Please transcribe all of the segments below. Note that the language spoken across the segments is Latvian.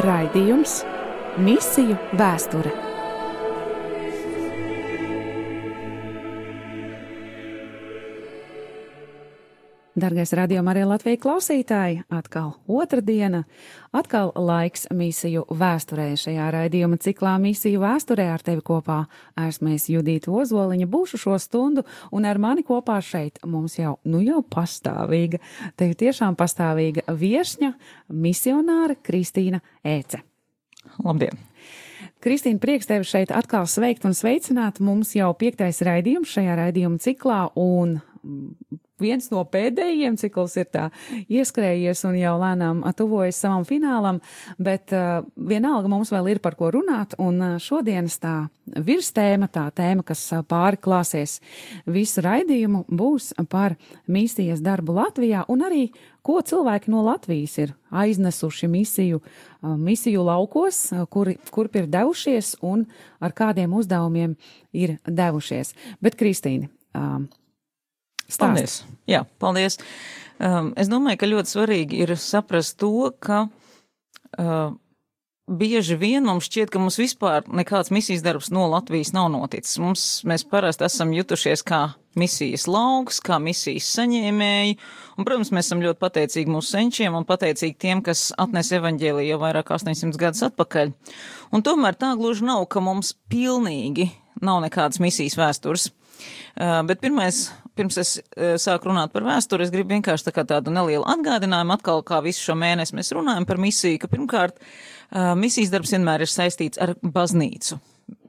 Raidījums Misiju vēsture. Dargais radījuma arī Latvijas klausītāji, atkal otra diena, atkal laiks misiju vēsturē. Šajā raidījuma ciklā misiju vēsturē ar tevi kopā esmu es Judīta Ozoliņa, būšu šo stundu, un ar mani kopā šeit mums jau, nu jau pastāvīga, tevi tiešām pastāvīga viešņa, misionāra Kristīna Ēce. Labdien! Kristīna, prieks tevi šeit atkal sveikt un sveicināt. Mums jau piektais raidījums šajā raidījuma ciklā, un viens no pēdējiem cikls ir tā ieskrējies un jau lēnām tuvojas savam finālam, bet uh, vienalga mums vēl ir par ko runāt, un uh, šodienas tā virstēma, tā tēma, kas uh, pārklāsies visu raidījumu, būs par mīstījas darbu Latvijā un arī, ko cilvēki no Latvijas ir aiznesuši misiju, uh, misiju laukos, uh, kuri, kurp ir devušies un ar kādiem uzdevumiem ir devušies. Bet, Kristīne, uh, Stāst. Paldies! Jā, paldies! Um, es domāju, ka ļoti svarīgi ir saprast to, ka uh, bieži vien mums šķiet, ka mums vispār nekāds misijas darbs no Latvijas nav noticis. Mums, mēs parasti esam jutušies kā misijas lauks, kā misijas saņēmēji, un, protams, mēs esam ļoti pateicīgi mūsu senčiem un pateicīgi tiem, kas atnes evaņģēliju jau vairāk 800 gadus atpakaļ. Un tomēr tā gluži nav, ka mums pilnīgi nav nekādas misijas vēstures. Uh, bet pirmais pirms es e, sāku runāt par vēsturi, es gribu vienkārši tā kā tādu nelielu atgādinājumu atkal, kā visu šo mēnesi mēs runājam par misiju, ka pirmkārt, e, misijas darbs vienmēr ir saistīts ar baznīcu,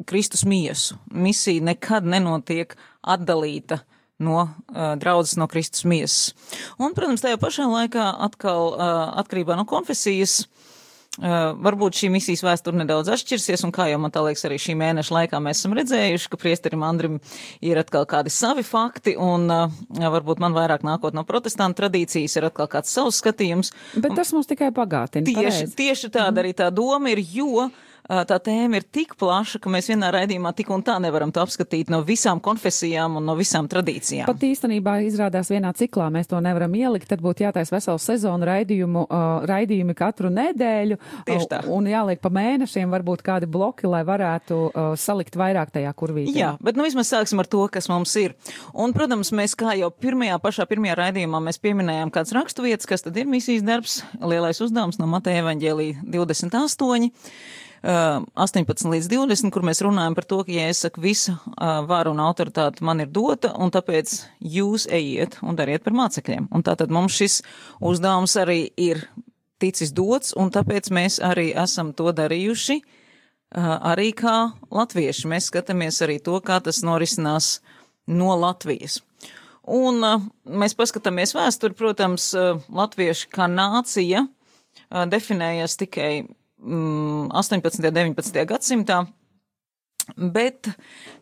Kristus miesu. Misija nekad nenotiek atdalīta no uh, draudzes no Kristus miesas. Un, protams, tajā pašā laikā atkal uh, atkarībā no konfesijas uh, Uh, varbūt šī misijas vēsture nedaudz atšķirsies, un kā jau man tā liekas, arī šī mēneša laikā mēs esam redzējuši, ka priesterim Andrim ir atkal kādi savi fakti, un uh, varbūt man vairāk nākot no protestantu tradīcijas ir atkal kāds savs skatījums. Bet tas mums tikai pagātina. Tieši, pareizi. tieši tāda mm. arī tā doma ir, jo tā tēma ir tik plaša, ka mēs vienā raidījumā tik un tā nevaram to apskatīt no visām konfesijām un no visām tradīcijām. Pat īstenībā izrādās vienā ciklā mēs to nevaram ielikt, tad būtu jātais veselu sezonu raidījumu, uh, raidījumi katru nedēļu. Tieši tā. Un jāliek pa mēnešiem varbūt kādi bloki, lai varētu uh, salikt vairāk tajā kurvītē. Jā, bet nu vismaz sāksim ar to, kas mums ir. Un, protams, mēs kā jau pirmajā, pašā pirmajā raidījumā mēs pieminējām kāds rakstu vietas, kas tad ir misijas darbs, lielais uzdevums no Mateja evaņģēlī 28. 18 līdz 20, kur mēs runājam par to, ka, ja es saku, visa vara un autoritāte man ir dota, un tāpēc jūs ejiet un dariet par mācekļiem. Un tātad mums šis uzdevums arī ir ticis dots, un tāpēc mēs arī esam to darījuši, arī kā latvieši. Mēs skatāmies arī to, kā tas norisinās no Latvijas. Un mēs paskatāmies vēsturi, protams, latvieši kā nācija definējas tikai 18. un 19. gadsimtā. Bet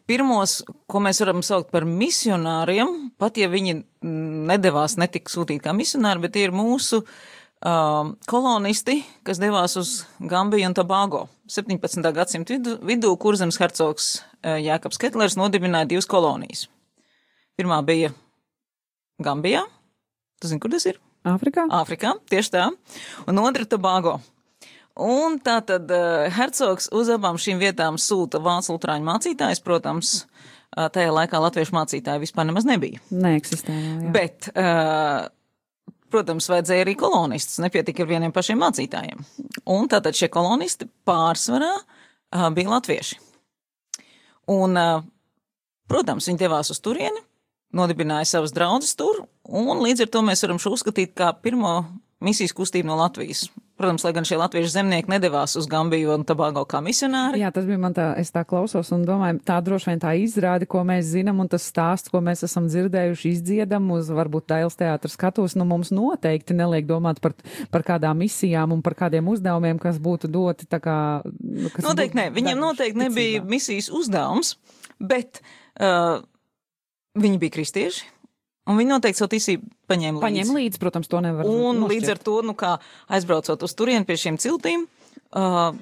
pirmos, ko mēs varam saukt par misionāriem, pat ja viņi nedavās netika sūtīti kā misionāri, bet tie ir mūsu uh, kolonisti, kas devās uz Gambiju un Tobago. 17. gadsimta vidū, vidū kurzems hercogs uh, Jēkabs Ketlers nodibināja divas kolonijas. Pirmā bija Gambijā. Tu zini, kur tas ir? Āfrikā. Āfrikā, tieši tā. Un otra Tobago. Un tā tad uh, hercogs uz abām šīm vietām sūta vācu lutrāņu mācītājs, protams, uh, tajā laikā latviešu mācītāji vispār nemaz nebija. Neeksistēja. Bet, uh, protams, vajadzēja arī kolonistus, nepietika ar vieniem pašiem mācītājiem. Un tātad šie kolonisti pārsvarā bija latvieši. Un, protams, viņi devās uz turieni, nodibināja savas draudzes tur, un līdz ar to mēs varam šo uzskatīt kā pirmo misijas kustību no Latvijas. Protams, lai gan šie latviešu zemnieki nedavās uz Gambiju un Tobago kā misionāri. Jā, tas bija man tā, es tā klausos un domāju, tā droši vien tā izrādi, ko mēs zinām, un tas stāsts, ko mēs esam dzirdējuši, izdziedam uz varbūt Dailes teātras skatos, nu mums noteikti neliek domāt par, par kādām misijām un par kādiem uzdevumiem, kas būtu doti tā kā. Nu, noteikti ne, viņiem noteikti nebija misijas uzdevums, bet uh, viņi bija kristieši Un viņi noteikti savu ticību paņēma līdzi. Paņēma līdzi, protams, to nevar. Un nošķirt. līdz ar to, nu kā aizbraucot uz turieni pie šiem ciltīm. Uh,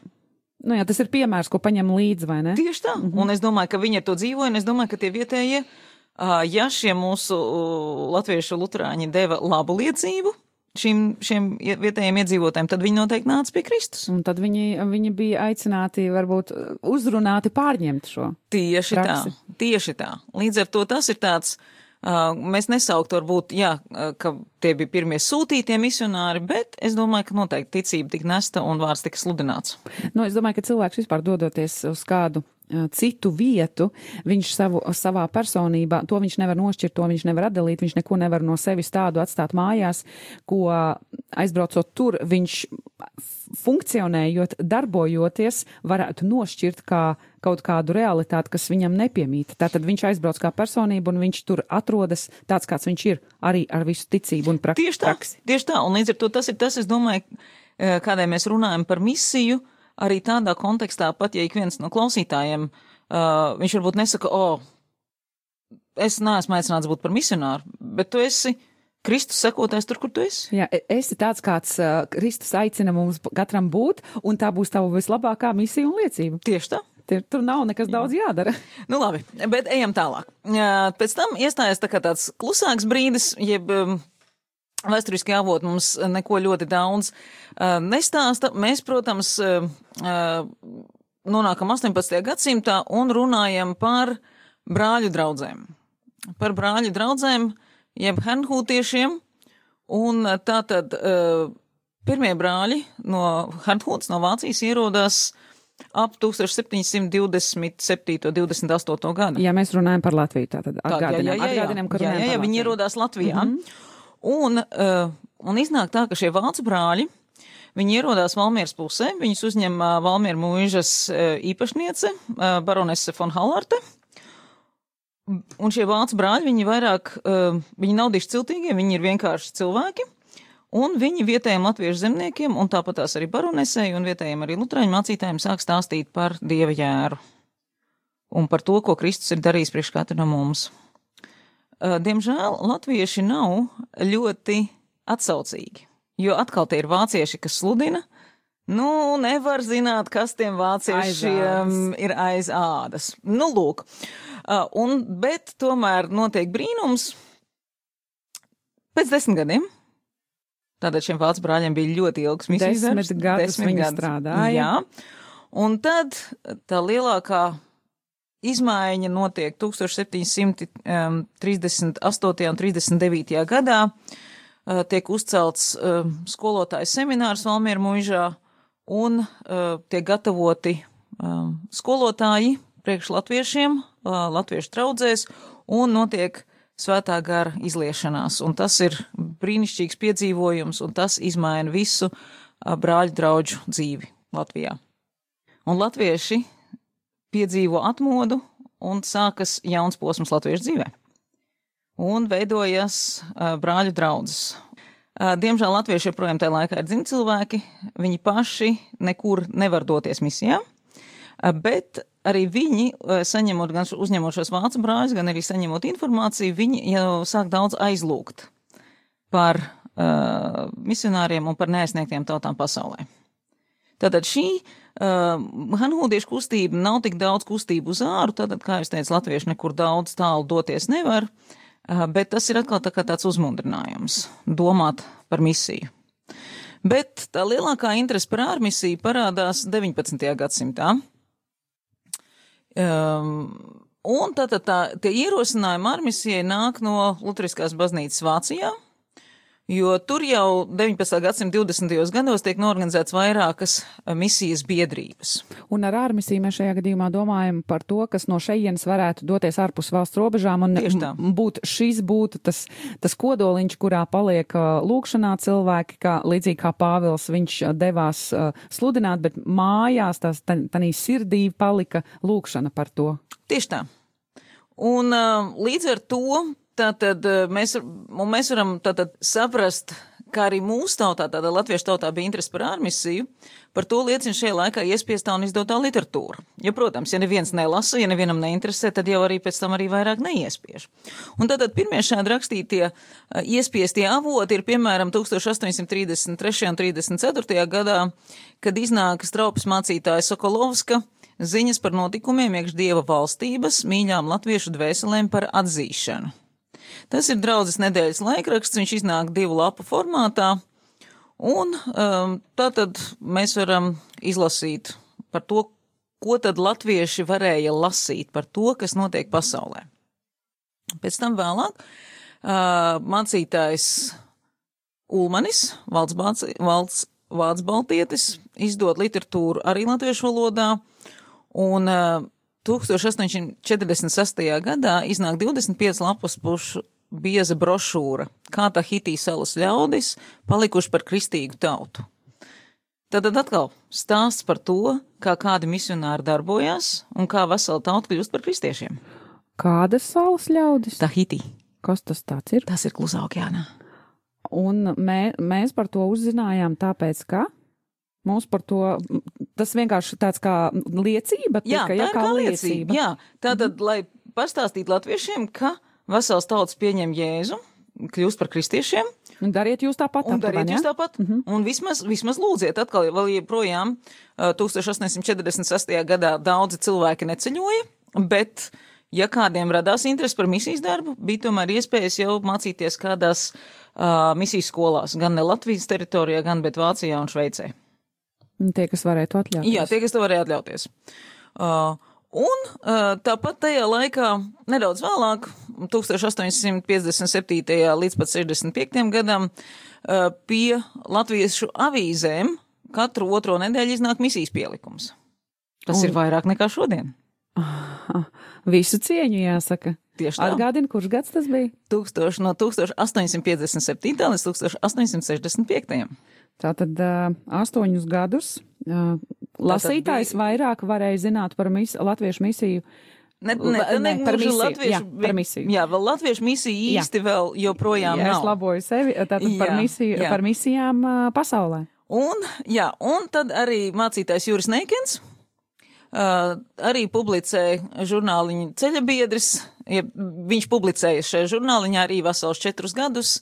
Nu jā, tas ir piemērs, ko paņem līdzi, vai ne? Tieši tā. Mm -hmm. Un es domāju, ka viņi ar to dzīvoja, un es domāju, ka tie vietējie, uh, ja šie mūsu uh, latviešu luterāņi deva labu liecību, šim, šiem vietējiem iedzīvotājiem, tad viņi noteikti nāca pie Kristus. Un tad viņi, viņi bija aicināti, varbūt uzrunāti pārņemt šo. Tieši praksi. tā, tieši tā. Līdz ar to tas ir tāds. Mēs nesauktu, varbūt, jā, ka tie bija pirmie sūtītie misionāri, bet es domāju, ka noteikti ticība tika nesta un vārds tika sludināts. Nu, es domāju, ka cilvēks vispār dodoties uz kādu citu vietu, viņš savu, savā personībā, to viņš nevar nošķirt, to viņš nevar atdalīt, viņš neko nevar no sevis tādu atstāt mājās, ko aizbraucot tur, viņš funkcionējot, darbojoties, varētu nošķirt kā kaut kādu realitāti, kas viņam nepiemīt. Tātad viņš aizbrauc kā personība un viņš tur atrodas tāds, kāds viņš ir, arī ar visu ticību un praksi. Tieši tā, tieši tā, un līdz ar to tas ir tas, es domāju, kādai mēs runājam par misiju, uh, arī tādā kontekstā, pat ja ik viens no klausītājiem, uh, viņš varbūt nesaka, o, oh, es neesmu aicināts būt par misionāru, bet tu esi Kristus sekotājs tur, kur tu esi. Jā, e, esi tāds, kāds uh, Kristus aicina mums katram būt, un tā būs tava vislabākā misija un liecība. Tieši tā. Tur, tur nav nekas daudz jādara. Nu, labi, bet ejam tālāk. Pēc tam iestājas tā kā tāds klusāks brīdis, jeb um, Vēsturiskie avoti mums neko ļoti daudz uh, nestāsta. Mēs, protams, uh, uh, nonākam 18. gadsimtā un runājam par brāļu draudzēm. Par brāļu draudzēm, jeb hernhūtiešiem, un tātad uh, pirmie brāļi no Hernhūtas, no Vācijas ierodās ap 1727. 28. gadu. Ja mēs runājam par Latviju, tātad atgādinām, tā, jā, jā, jā, atgādinām, ka jā, jā, jā, viņi ierodās Latvijā. Mm -hmm. Un, uh, un iznāk tā, ka šie vācu brāļi, viņi ierodās Valmieras pusē, viņus uzņem uh, Valmiera mūžas uh, īpašniece, baronese von Hallarte. Un šie vācu brāļi, viņi vairāk, viņi nav diši ciltīgie, viņi ir vienkārši cilvēki. Un viņi vietējiem latviešu zemniekiem, un tāpat tās arī baronesei, un vietējiem arī lutrāņu mācītājiem sāk stāstīt par dieva jēru un par to, ko Kristus ir darījis priekš katru no mums. Diemžēl latvieši nav ļoti atsaucīgi, jo atkal tie ir vācieši, kas sludina. Nu, nevar zināt, kas tiem vāciešiem ir aiz ādas. Nu, lūk. Un, bet tomēr notiek brīnums pēc desmit gadiem. Tātad šiem vācu brāļiem bija ļoti ilgs misijas darbs. Desmit gadus desmit viņi gadus. strādāja. Jā. Un tad tā lielākā Izmaiņa notiek 1738. un 39. gadā. Tiek uzcelts skolotāju seminārs Valmiera muižā un tiek gatavoti skolotāji priekš latviešiem, latviešu traudzēs, un notiek svētā gara izliešanās. Un tas ir brīnišķīgs piedzīvojums, un tas izmaina visu brāļu draugu dzīvi Latvijā. Un latvieši piedzīvo atmodu un sākas jauns posms latviešu dzīvē. Un veidojas uh, brāļu draudzes. Uh, diemžēl latvieši joprojām tajā laikā ir dzimti cilvēki, viņi paši nekur nevar doties misijā, uh, bet arī viņi, saņemot gan uzņemot šos vācu brāļus, gan arī saņemot informāciju, viņi jau sāk daudz aizlūgt par uh, misionāriem un par neaizsniegtiem tautām pasaulē. Tātad šī uh, hanhūdiešu kustība nav tik daudz kustību uz āru, tātad, kā es teicu, latvieši nekur daudz tālu doties nevar, uh, bet tas ir atkal tā kā tāds uzmundrinājums domāt par misiju. Bet tā lielākā interese par ārmisiju parādās 19. gadsimtā. Um, un tātad tā, tie ierosinājumi ārmisijai nāk no Lutriskās baznīcas Vācijā, jo tur jau 19. gadsimta 20. gados tiek norganizēts vairākas eh, misijas biedrības. Un ar ārmisiju mēs šajā gadījumā domājam par to, kas no šejienes varētu doties ārpus valsts robežām un būt, šis būtu tas, tas kodoliņš, kurā paliek uh, lūkšanā cilvēki, kā līdzīgi kā Pāvils, viņš uh, devās sludināt, bet mājās tās tanī sirdī palika lūkšana par to. Tieši tā. Un līdz ar to Tātad eh, mēs, mēs varam tātad saprast, kā arī mūsu tautā, tātad latviešu tautā bija interesi par ārmisiju, par to liecina šajā laikā iespiestā un izdotā literatūra. Jo, protams, ja neviens nelasa, ja nevienam neinteresē, tad jau arī pēc tam arī vairāk neiespiež. Un tātad pirmie šādi rakstītie eh, iespiestie avoti ir piemēram 1833. un 34. gadā, kad iznāk straupas mācītāja Sokolovska ziņas par notikumiem iekš dieva valstības mīļām latviešu dvēselēm par atzīšanu. Tas ir draudzes nedēļas laikraksts, viņš iznāk divu lapu formātā, un um, tātad mēs varam izlasīt par to, ko tad latvieši varēja lasīt par to, kas notiek pasaulē. Pēc tam vēlāk uh, mācītājs Ulmanis, valsts, valsts, valsts baltietis, izdod literatūru arī latviešu valodā, un uh, 1846. gadā iznāk 25 lapus pušu bieza brošūra, kā Tahitī salas ļaudis palikuši par kristīgu tautu. Tad, tad atkal stāsts par to, kā kādi misionāri darbojās un kā vesela tauta kļūst par kristiešiem. Kādas salas ļaudis? Tahitī. Kas tas tāds ir? Tas ir klusā okeānā. Un mē, mēs par to uzzinājām tāpēc, ka mums par to, tas vienkārši tāds kā liecība, Jā, tika, tā ja, kā kā liecība. liecība. Jā, tātad, lai pastāstītu latviešiem, ka vesels tauts pieņem Jēzu, kļūst par kristiešiem, Un dariet jūs tāpat. un dariet jūs tāpat, un vismaz, vismaz lūdziet atkal, vēl joprojām uh, 1846. gadā daudzi cilvēki neceļoja, bet, ja kādiem radās interesi par misijas darbu, bija tomēr iespējas jau mācīties kādās uh, misijas skolās, gan ne Latvijas teritorijā, gan bet Vācijā un Šveicē. Tie, kas varētu atļauties. Jā, tie, kas to varēja atļauties. Uh, un tāpat tajā laikā, nedaudz vēlāk, 1857. līdz pat 65. gadam, pie latviešu avīzēm katru otro nedēļu iznāk misijas pielikums. Tas un... ir vairāk nekā šodien. Visu cieņu jāsaka. Tieši tā. Atgādini, kurš gads tas bija? 1000, no 1857. līdz 1865. Tātad uh, astoņus gadus uh, lasītājs bija- vairāk varēja zināt par mis latviešu misiju. Ne, ne, Ne, ne, par misiju, latviešu, jā, par misiju. Jā, vēl latviešu misija Jā. īsti vēl joprojām Jā, es nav. laboju sevi, tātad par, Jā, misiju, jā. par misijām uh, pasaulē. Un, jā, un tad arī mācītājs Juris Neikens uh, arī publicēja žurnāliņu ceļabiedris. Ja viņš publicēja šajā žurnāliņā arī vesels četrus gadus,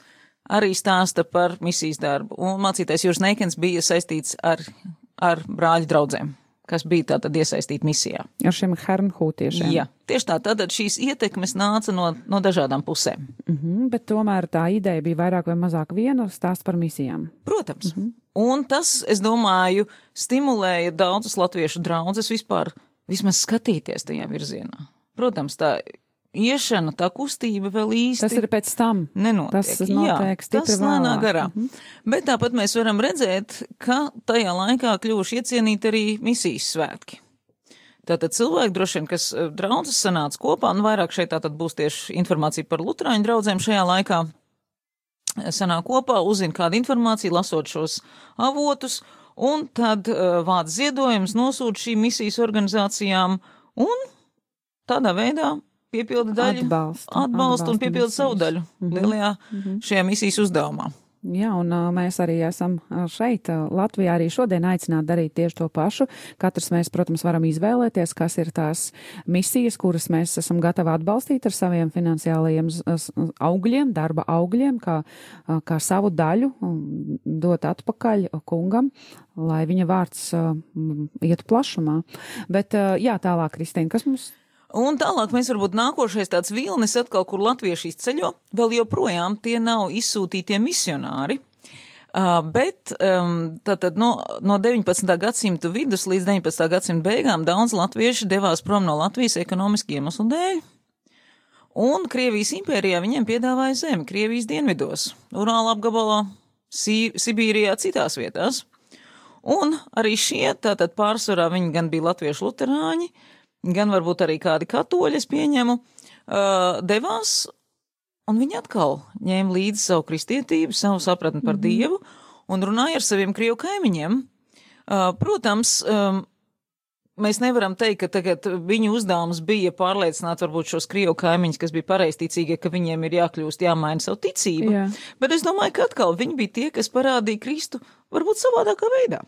arī stāsta par misijas darbu. Un mācītājs Juris Neikens bija saistīts ar, ar brāļu draugiem, kas bija tātad iesaistīti misijā. Ar šiem hernhūtiešiem. Jā, tieši tā, tātad šīs ietekmes nāca no, no dažādām pusēm. Mhm, bet tomēr tā ideja bija vairāk vai mazāk viena stāsts par misijām. Protams. Mm -hmm. Un tas, es domāju, stimulēja daudzus latviešu draugus vispār vismaz skatīties tajā virzienā. Protams, tā iešana, tā kustība vēl īsti Tas ir pēc tam. nenotiek. tas notiek Jā, tas lēnā garā. Mm -hmm. Bet tāpat mēs varam redzēt, ka tajā laikā kļuvuši iecienīti arī misijas svētki. Tātad cilvēki droši vien, kas eh, draudzes sanāca kopā, un vairāk šeit tātad būs tieši informācija par lutrāņu draugiem šajā laikā sanāk kopā, uzzina kādu informāciju, lasot šos avotus, un tad uh, vāc ziedojumus, nosūta šīm misijas organizācijām, un tādā veidā piepilda daļu Atbalstu. atbalstu un Atbalstu piepilda savu misijas. daļu lielajā šajā misijas uzdevumā. Jā, un mēs arī esam šeit, Latvijā, arī šodien aicināti darīt tieši to pašu. Katrs mēs, protams, varam izvēlēties, kas ir tās misijas, kuras mēs esam gatavi atbalstīt ar saviem finansiālajiem augļiem, darba augļiem, kā, kā savu daļu dot atpakaļ kungam, lai viņa vārds ietu plašumā. Bet, jā, tālāk, Kristīna, kas mums Un tālāk mēs varbūt nākošais tāds vilnis atkal, kur latvieši izceļo, vēl joprojām tie nav izsūtītie misionāri. Uh, bet um, tātad no, no 19. gadsimta vidus līdz 19. gadsimta beigām daudz latvieši devās prom no Latvijas ekonomiski iemeslu dēļ. Un Krievijas impērijā viņiem piedāvāja zemi Krievijas dienvidos, Urāla apgabalā, Sī, Sibīrijā, citās vietās. Un arī šie, tātad pārsvarā viņi gan bija latviešu luterāņi, gan varbūt arī kādi katoļi, es pieņemu, uh, devās, un viņi atkal ņēma līdzi savu kristietību, savu sapratni par Dievu un runāja ar saviem krievu kaimiņiem. Uh, protams, um, mēs nevaram teikt, ka tagad viņu uzdevums bija pārliecināt varbūt šos krievu kaimiņus, kas bija pareizticīgie, ka viņiem ir jākļūst, jāmaina savu ticību. Jā. Bet es domāju, ka atkal viņi bija tie, kas parādīja Kristu varbūt savādākā veidā.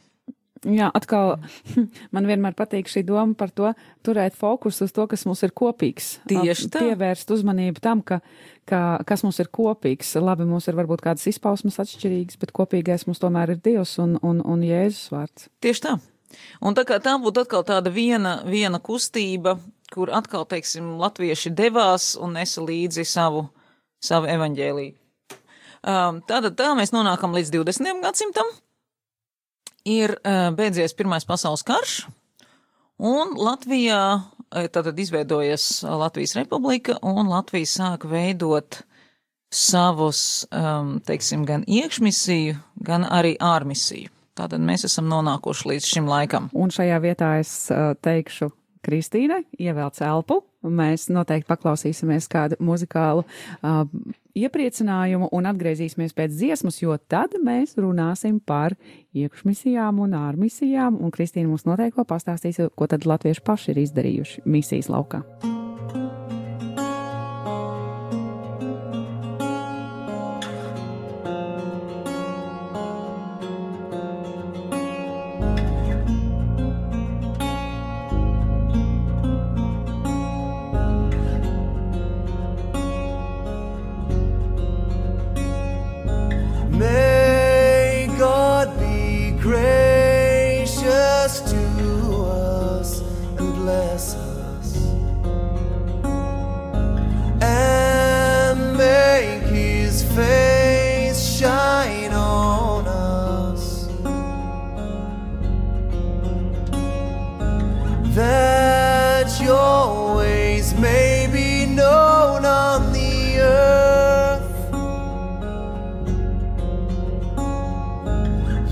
Jā, atkal man vienmēr patīk šī doma par to turēt fokusu uz to, kas mums ir kopīgs. Tieši tā. Pievērst uzmanību tam, ka, ka, kas mums ir kopīgs. Labi, mums ir varbūt kādas izpausmes atšķirīgas, bet kopīgais mums tomēr ir Dievs un, un, un Jēzus vārds. Tieši tā. Un tā kā tā būtu atkal tāda viena, viena kustība, kur atkal, teiksim, latvieši devās un nesa līdzi savu, savu evaņģēliju. Um, tātad tā mēs nonākam līdz 20. gadsimtam. Ir uh, beidzies Pirmais pasaules karš, un Latvijā tātad izveidojas Latvijas republika, un Latvija sāk veidot savus, um, teiksim, gan iekšmisiju, gan arī ārmisiju. Tātad mēs esam nonākuši līdz šim laikam. Un šajā vietā es uh, teikšu Kristīnai, ievelc elpu. Mēs noteikti paklausīsimies kādu muzikālu uh, iepriecinājumu un atgriezīsimies pēc dziesmas, jo tad mēs runāsim par iekšmisijām un ārmisijām, un Kristīna mums noteikti pastāstīs, ko tad latvieši paši ir izdarījuši misijas laukā.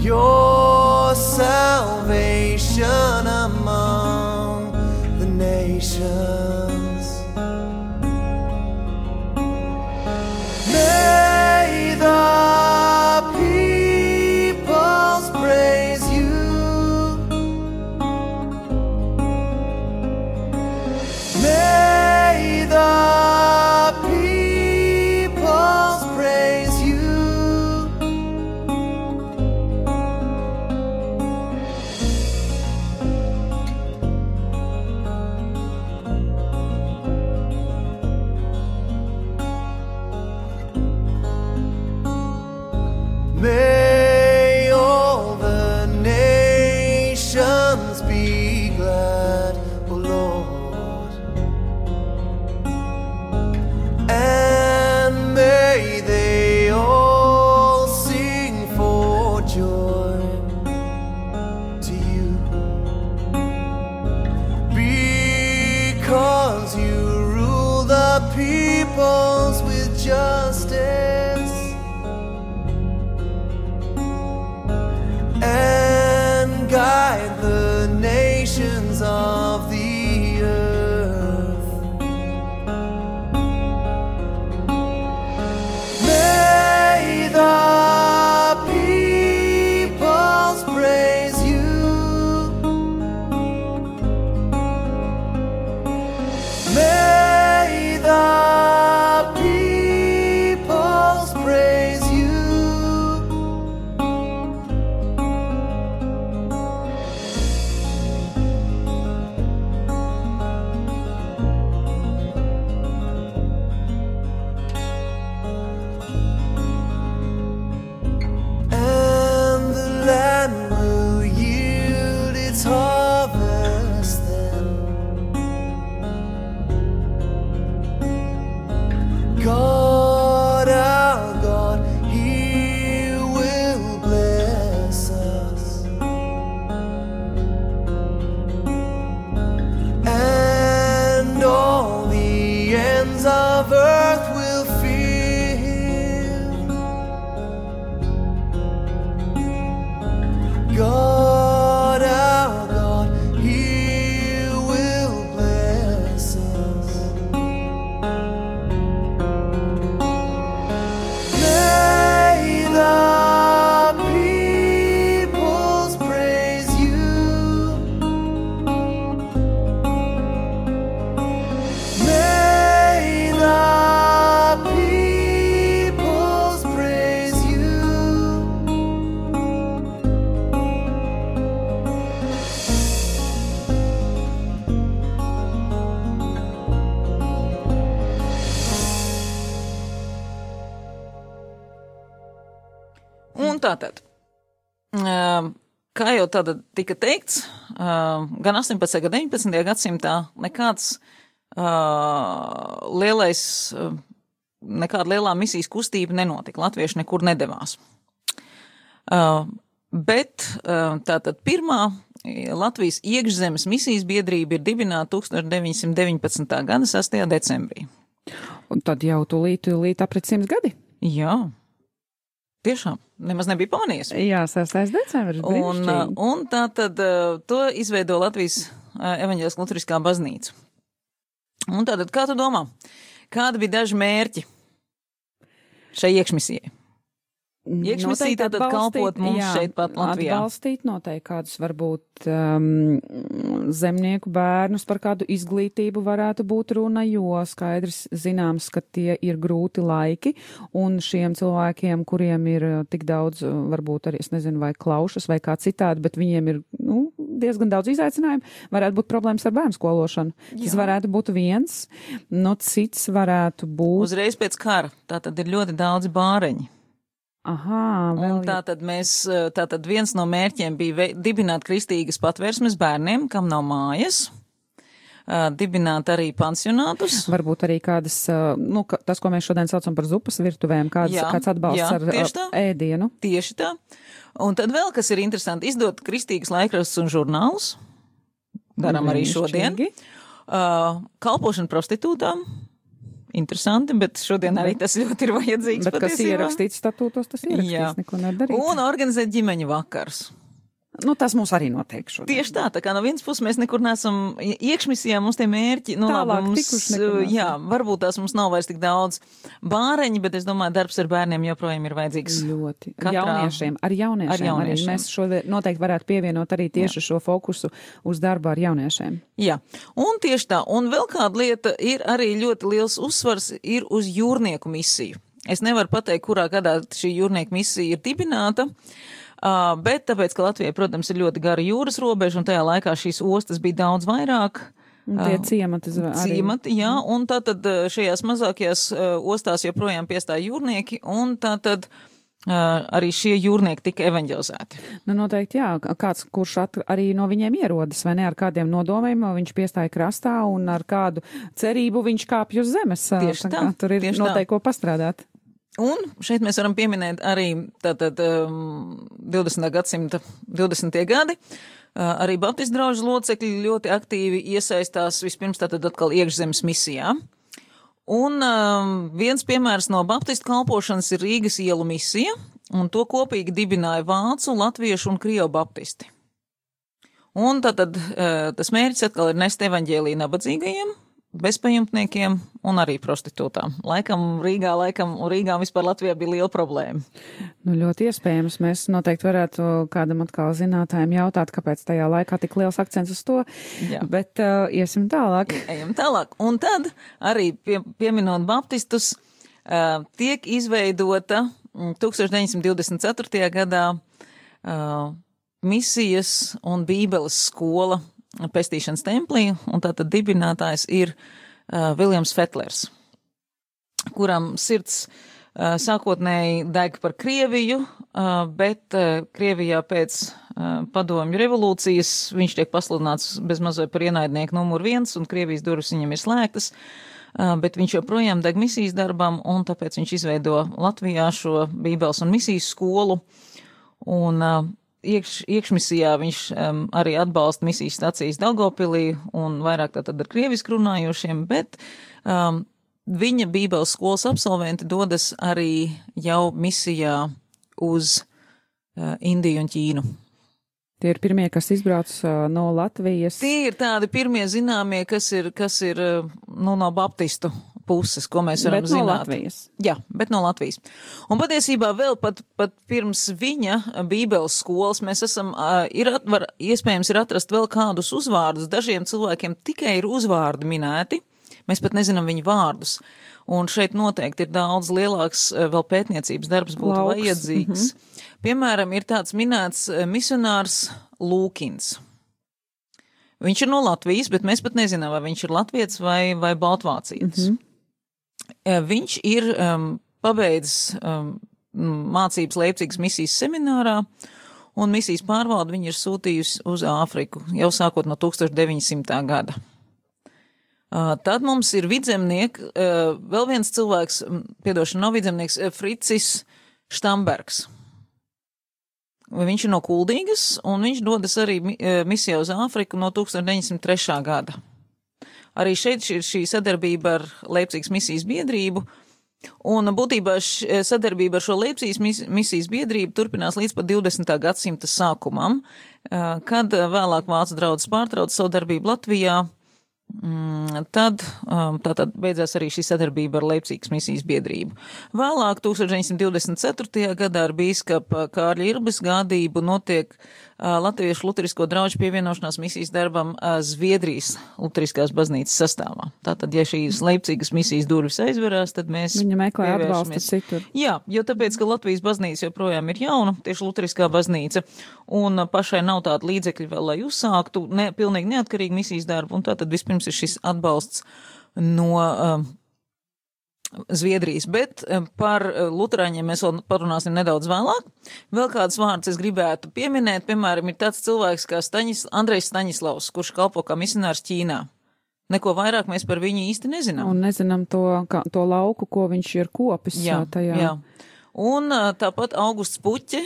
Tātad, tāda tika teikts, gan 18. gan 19. gadsimtā nekāds lielais nekāda lielā misijas kustība nenotika. Latvieši nekur nedavās. Bet tātad pirmā Latvijas iekšzemes misijas biedrība ir dibināta 1919. gada 6. decembrī. Un tad jau tūlīt, tūlīt aprit simts gadi. Jā. Tiešām, nemaz nebija pamanījies. Jā, 6. decembris. Un, un tā tad to izveido Latvijas evaņģēliskā luteriskā baznīca. Un tātad, kā tu domā, kādi bija daži mērķi šai iekšmisijai? Iekšmisija tātad kalpot mums jā, šeit pat Latvijā. Atbalstīt noteikti kādus varbūt um, zemnieku bērnus par kādu izglītību varētu būt runa, jo skaidrs zināms, ka tie ir grūti laiki un šiem cilvēkiem, kuriem ir uh, tik daudz, uh, varbūt arī, es nezinu, vai klaušas vai kā citādi, bet viņiem ir, nu, diezgan daudz izaicinājumu, varētu būt problēmas ar bērnu skološanu. Jā. Tas varētu būt viens, no cits varētu būt. Uzreiz pēc kara, tā tad ir ļoti daudz bāreņi. Aha, vēl un tā tad mēs, tā tad viens no mērķiem bija dibināt kristīgas patvērsmes bērniem, kam nav mājas. Uh, dibināt arī pansionātus. Varbūt arī kādas, uh, nu, ka, tas, ko mēs šodien saucam par zupas virtuvēm, kāds, jā, kāds atbalsts jā, ar uh, ēdienu. Tieši tā. Un tad vēl, kas ir interesanti, izdot kristīgas laikrakstus un žurnālus. Darām arī šodien. Uh, kalpošana prostitūtām interesanti, bet šodien arī tas ļoti ir vajadzīgs. Bet patiesībā. kas ierakstīts statūtos, tas ir ierakstīts, neko nedarīt. Un organizēt ģimeņu vakars. Nu, tas mums arī notiek šodien. Tieši tā, tā kā no vienas puses mēs nekur neesam iekšmisijā, mums tie mērķi, nu Tālāk, labi, mums, jā, varbūt tās mums nav vairs tik daudz bāreņi, bet es domāju, darbs ar bērniem joprojām ir vajadzīgs. Ļoti. Katrā, jauniešiem, ar jauniešiem, ar jauniešiem. Arī mēs šodien noteikti varētu pievienot arī tieši jā. šo fokusu uz darbu ar jauniešiem. Jā, un tieši tā, un vēl kāda lieta ir arī ļoti liels uzsvars ir uz jūrnieku misiju. Es nevaru pateikt, kurā gadā šī jūrnieku misija ir dibināta. Uh, Uh, bet tāpēc, ka Latvijai, protams, ir ļoti gara jūras robeža, un tajā laikā šīs ostas bija daudz vairāk. Tie ciemati arī. Ciemati, jā, un tātad šajās mazākajās ostās joprojām piestāja jūrnieki, un tātad. Uh, arī šie jūrnieki tika evanģelizēti. Nu, noteikti, jā, kāds, kurš at, arī no viņiem ierodas, vai ne, ar kādiem nodomiem, viņš piestāja krastā un ar kādu cerību viņš kāpj uz zemes. Tieši tā, tā tur ir noteikti ko pastrādāt. Un šeit mēs varam pieminēt arī tātad um, 20. gadsimta 20. gadi. Uh, arī Baptistu draugu locekļi ļoti aktīvi iesaistās vispirms tātad atkal iekšzemes misijā. Un um, viens piemērs no Baptistu kalpošanas ir Rīgas ielu misija, un to kopīgi dibināja Vācu, Latviešu un Krievu Baptisti. Un tātad uh, tas mērķis atkal ir nest evaņģēlī nabadzīgajiem, bezpajumtniekiem un arī prostitūtām. Laikam Rīgā, laikam Rīgā vispār Latvijā bija liela problēma. Nu, ļoti iespējams. Mēs noteikti varētu kādam atkal zinātājiem jautāt, kāpēc tajā laikā tik liels akcents uz to. Jā. Bet uh, iesim tālāk. Ejam tālāk. Un tad arī pie, pieminot baptistus, uh, tiek izveidota 1924. Mm, gadā uh, misijas un bībeles skola pestīšanas templī, un tātad dibinātājs ir uh, Viljams Fetlers, kuram sirds uh, sākotnēji deg par Krieviju, uh, bet uh, Krievijā pēc uh, padomju revolūcijas viņš tiek pasludināts bezmazliet par ienaidnieku numur viens, un Krievijas durvis viņam ir slēgtas. Uh, bet viņš joprojām deg misijas darbam, un tāpēc viņš izveido Latvijā šo Bībeles un misijas skolu. Un uh, iekš, iekšmisijā viņš um, arī atbalsta misijas stacijas Daugopilī un vairāk tātad ar krievisku runājošiem, bet um, viņa bībeles skolas absolventi dodas arī jau misijā uz uh, Indiju un Ķīnu. Tie ir pirmie, kas izbrauc uh, no Latvijas. Tie ir tādi pirmie zināmie, kas ir, kas ir uh, nu, no baptistu puses, ko mēs varam bet zināt. No Latvijas. Jā, bet no Latvijas. Un patiesībā vēl pat, pat pirms viņa bībeles skolas mēs esam, ir, var, iespējams, ir atrast vēl kādus uzvārdus. Dažiem cilvēkiem tikai ir uzvārdi minēti. Mēs pat nezinām viņu vārdus. Un šeit noteikti ir daudz lielāks vēl pētniecības darbs būtu Lauks. vajadzīgs. Mm -hmm. Piemēram, ir tāds minēts misionārs Lūkins. Viņš ir no Latvijas, bet mēs pat nezinām, vai viņš ir latviets vai, vai baltvācietis. Mm -hmm. Viņš ir um, pabeidzis um, mācības Leipzigas misijas seminārā, un misijas pārvalde viņa ir sūtījusi uz Āfriku jau sākot no 1900. gada. Tad mums ir vidzemnieks, vēl viens cilvēks, piedošana, nav vidzemnieks, Fricis Štambergs. Viņš ir no Kuldīgas, un viņš dodas arī misijā uz Āfriku no 1903. gada. Arī šeit ir šī sadarbība ar Leipzigas misijas biedrību, un būtībā sadarbība ar šo Leipzigas misijas biedrību turpinās līdz pat 20. gadsimta sākumam, kad vēlāk Vācu draudzes pārtrauca savu darbību Latvijā Mm, tad um, tātad beidzās arī šī sadarbība ar Leipzīgas misijas biedrību. Vēlāk, 1924. gadā ar bīskapa Kārļa Irbas gādību notiek Latviešu luterisko draugu pievienošanās misijas darbam uh, Zviedrijas luteriskās baznīcas sastāvā. Tātad, ja šīs Leipzīgas misijas durvis aizverās, tad mēs. Viņa meklē atbalstu citur. Jā, jo tāpēc, ka Latvijas baznīca joprojām ir jauna, tieši luteriskā baznīca, un pašai nav tāda līdzekļa vēl, lai uzsāktu ne, pilnīgi neatkarīgu misijas darbu, un tātad vispirms ir šis atbalsts no um, Zviedrijas, bet um, par uh, luterāņiem mēs vēl parunāsim nedaudz vēlāk. Vēl kāds vārds es gribētu pieminēt, piemēram, ir tāds cilvēks kā Staņis, Andrejs Staņislavs, kurš kalpo kā misionārs Ķīnā. Neko vairāk mēs par viņu īsti nezinām. Un nezinām to, kā, to lauku, ko viņš ir kopis jā, tajā. Jā. Un tāpat Augusts Puķi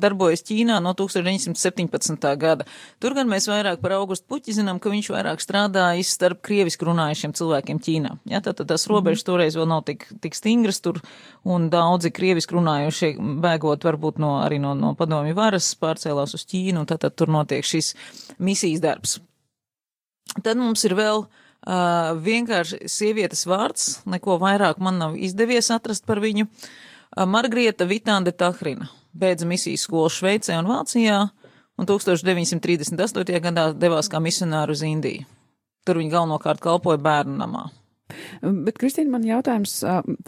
darbojas Ķīnā no 1917. gada. Tur gan mēs vairāk par Augustu Puķi zinām, ka viņš vairāk strādājis starp krieviski runājušiem cilvēkiem Ķīnā. Ja, tātad tās robežas mm. toreiz vēl nav tik, tik stingras tur, un daudzi krieviski runājušie bēgot varbūt no, arī no, no padomju varas pārcēlās uz Ķīnu, un tātad tur notiek šis misijas darbs. Tad mums ir vēl uh, vienkārši sievietes vārds, neko vairāk man nav izdevies atrast par viņu. Uh, Margrieta Vitānde Tahrina beidza misijas skolu Šveicē un Vācijā, un 1938. gadā devās kā misionāru uz Indiju. Tur viņa galvenokārt kalpoja bērnu namā. Bet, Kristīna, man jautājums,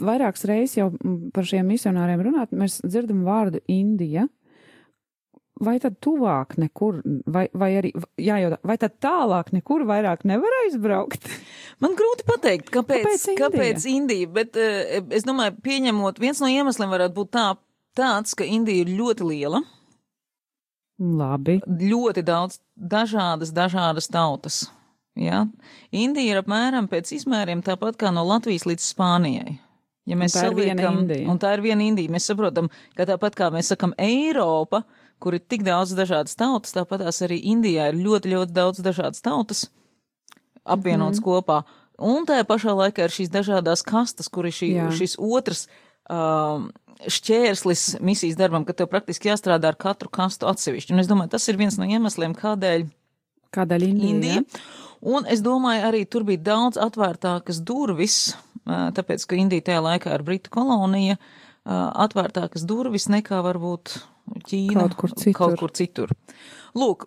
vairākas reizes jau par šiem misionāriem runāt, mēs dzirdam vārdu Indija. Vai tad tuvāk nekur, vai, vai arī, jājautā, vai tad tālāk nekur vairāk nevar aizbraukt? Man grūti pateikt, kāpēc, kāpēc Indija, kāpēc Indija bet uh, es domāju, pieņemot, viens no iemesliem varētu būt tā, tāds, ka Indija ir ļoti liela. Labi. Ļoti daudz dažādas, dažādas tautas. Ja? Indija ir apmēram pēc izmēriem tāpat kā no Latvijas līdz Spānijai. Ja mēs un tā saliekam, ir viena Indija. Un tā ir viena Indija. Mēs saprotam, ka tāpat kā mēs sakam Eiropa, uh, kur ir tik daudz dažādas tautas, tāpatās arī Indijā ir ļoti, ļoti daudz dažādas tautas apvienotas mm -hmm. kopā. Un tajā pašā laikā ir šīs dažādās kastas, kur ir šī, Jā. šis otrs um, šķērslis misijas darbam, ka tev praktiski jāstrādā ar katru kastu atsevišķi. Un es domāju, tas ir viens no iemesliem, kādēļ. Kādēļ Indija? Indija. Un es domāju, arī tur bija daudz atvērtākas durvis, tāpēc, ka Indija tajā laikā ir Britu kolonija, atvērtākas durvis nekā varbūt Ķīna kaut kur citur. Kaut kur citur. Lūk,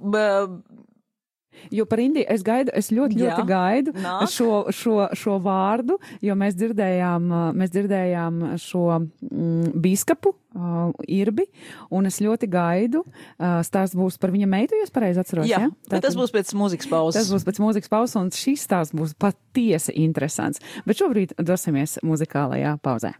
Jo par Indiju es gaidu, es ļoti, Jā, ļoti gaidu nāk. šo, šo, šo vārdu, jo mēs dzirdējām, mēs dzirdējām šo mm, bīskapu, uh, Irbi, un es ļoti gaidu. Uh, stāsts būs par viņa meitu, ja es pareizi atceros. Jā, ja? Tātad, tas būs pēc mūzikas pauzes. Tas būs pēc mūzikas pauzes, un šis stāsts būs patiesi interesants. Bet šobrīd dosimies muzikālajā pauzē.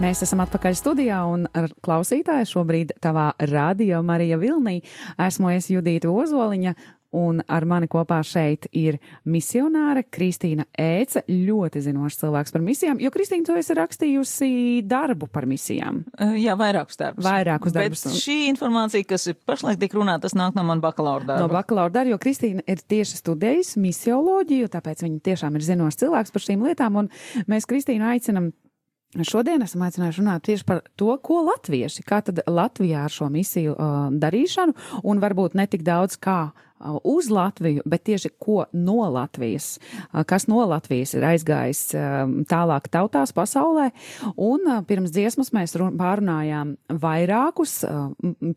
Mēs esam atpakaļ studijā un ar klausītāju šobrīd tavā radio Marija Vilnī esmu es Judīta Ozoliņa. Un ar mani kopā šeit ir misionāre Kristīna Ēca, ļoti zinošs cilvēks par misijām, jo Kristīna, tu esi rakstījusi darbu par misijām. Jā, vairākus darbus. Vairākus darbus. Bet šī informācija, kas ir pašlaik tik runāta, tas nāk no man bakalaura darba. No bakalaura darba, jo Kristīna ir tieši studējusi misioloģiju, tāpēc viņa tiešām ir zinošs cilvēks par šīm lietām, un mēs Kristīnu aicinam Šodien esam aicinājuši runāt tieši par to, ko latvieši, kā tad Latvijā ar šo misiju uh, darīšanu, un varbūt netik daudz kā uz Latviju, bet tieši ko no Latvijas, uh, kas no Latvijas ir aizgājis um, tālāk tautās pasaulē. Un uh, pirms dziesmas mēs pārunājām vairākus,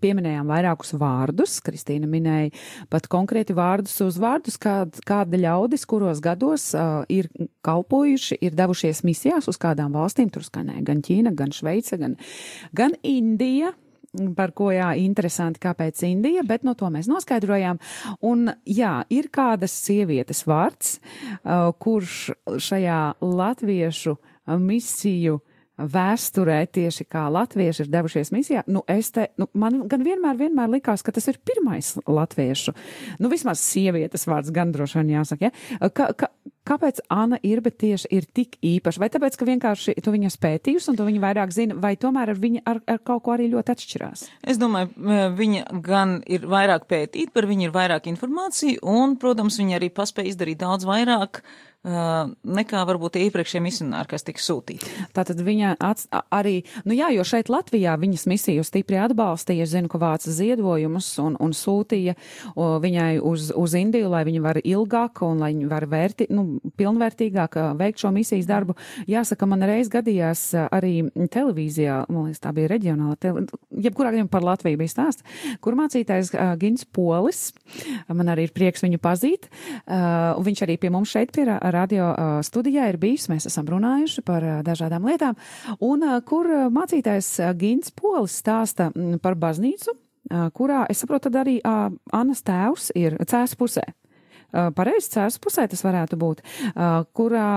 pieminējām vairākus vārdus. Kristīna minēja pat konkrēti vārdus uz vārdus, kād, kāda ļaudis, kuros gados ir kalpojuši, ir devušies misijās uz kādām valstīm. Tur skanēja gan Ķīna, gan Šveice, gan, gan Indija par ko jā, interesanti, kāpēc Indija, bet no to mēs noskaidrojām. Un jā, ir kādas sievietes vārds, uh, kurš šajā latviešu misiju vēsturē tieši kā latvieši ir devušies misijā, nu es te, nu man gan vienmēr, vienmēr likās, ka tas ir pirmais latviešu, nu vismaz sievietes vārds gan droši vien jāsaka, ja? Ka, ka, Kāpēc Anna Irbe tieši ir tik īpaša? Vai tāpēc, ka vienkārši tu viņu spētījusi un tu viņu vairāk zini, vai tomēr ar viņu ar, ar kaut ko arī ļoti atšķirās? Es domāju, viņa gan ir vairāk pētīt, par viņu ir vairāk informācija, un, protams, viņa arī paspēja izdarīt daudz vairāk Uh, nekā varbūt iepriekšējie misionāri, kas tika sūtīti. Tātad viņa ats, arī, nu jā, jo šeit Latvijā viņas misiju stipri atbalstīja, zinu, ka vāca ziedojumus un, un sūtīja o, viņai uz, uz Indiju, lai viņa var ilgāk un lai viņa var vērti, nu, pilnvērtīgāk veikt šo misijas darbu. Jāsaka, man reiz gadījās arī televīzijā, man liekas, tā bija reģionāla, tele, jebkurā gadījumā par Latviju bija stāsts, kur mācītājs uh, Gins Polis, man arī ir prieks viņu pazīt, un viņš arī pie mums šeit pie radio studijā ir bijis, mēs esam runājuši par dažādām lietām, un kur mācītājs Gins Polis stāsta par baznīcu, kurā, es saprotu, tad arī Annas tēvs ir cēs pusē. Pareizi cērs pusē tas varētu būt, kurā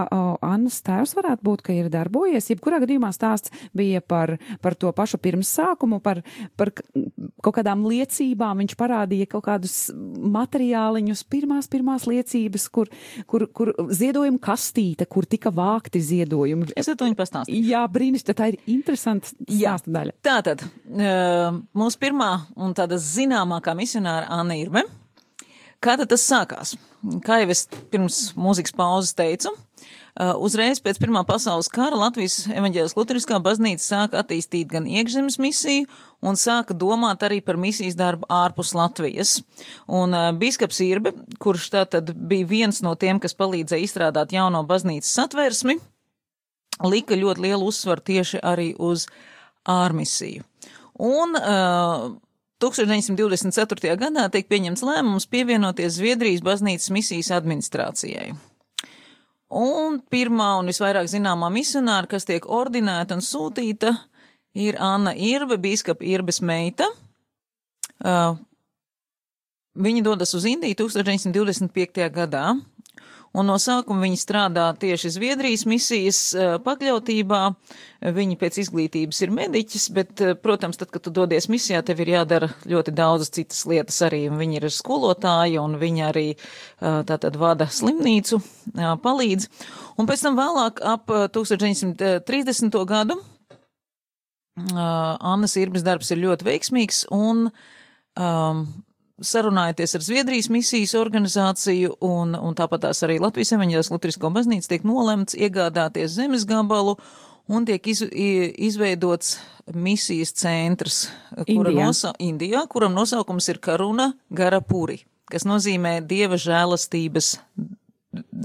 Annas tēvs varētu būt, ka ir darbojies. Jebkurā gadījumā stāsts bija par, par to pašu pirmsākumu, par, par kaut kādām liecībām. Viņš parādīja kaut kādus materiāliņus, pirmās, pirmās liecības, kur, kur, kur ziedojuma kastīte, kur tika vākti ziedojumi. Es to viņu pastāstīju. Jā, brīnišķīgi, tā ir interesanta stāsta daļa. Tātad, mūsu pirmā un tāda zināmākā misionāra Anna Irme. Kā tad tas sākās? Kā jau es pirms mūzikas pauzes teicu, uh, uzreiz pēc Pirmā pasaules kara Latvijas evaņģēlas luteriskā baznīca sāka attīstīt gan iekšzemes misiju un sāka domāt arī par misijas darbu ārpus Latvijas. Un uh, biskaps Irbe, kurš tātad bija viens no tiem, kas palīdzēja izstrādāt jauno baznīcas satversmi, lika ļoti lielu uzsvaru tieši arī uz ārmisiju. Un uh, 1924. gadā tiek pieņemts lēmums pievienoties Zviedrijas baznīcas misijas administrācijai. Un pirmā un visvairāk zināmā misionāra, kas tiek ordinēta un sūtīta, ir Anna Irbe, bīskapa Irbes meita. Uh, viņa dodas uz Indiju 1925. gadā, un no sākuma viņi strādā tieši Zviedrijas misijas eh, pakļautībā. Viņi pēc izglītības ir mediķis, bet, eh, protams, tad, kad tu dodies misijā, tev ir jādara ļoti daudzas citas lietas arī. Viņi ir skolotāji un viņi arī eh, tātad vada slimnīcu, palīdz. Un pēc tam vēlāk ap 1930. gadu Annas Irbas darbs ir ļoti veiksmīgs un um, sarunājoties ar Zviedrijas misijas organizāciju un, un tāpat tās arī Latvijas evaņģēlas Lutrisko baznīcu tiek nolemts iegādāties zemes gabalu un tiek iz, izveidots misijas centrs, kura Indijā. Nosa, Indijā, kuram nosaukums ir Karuna Garapuri, kas nozīmē dieva žēlastības,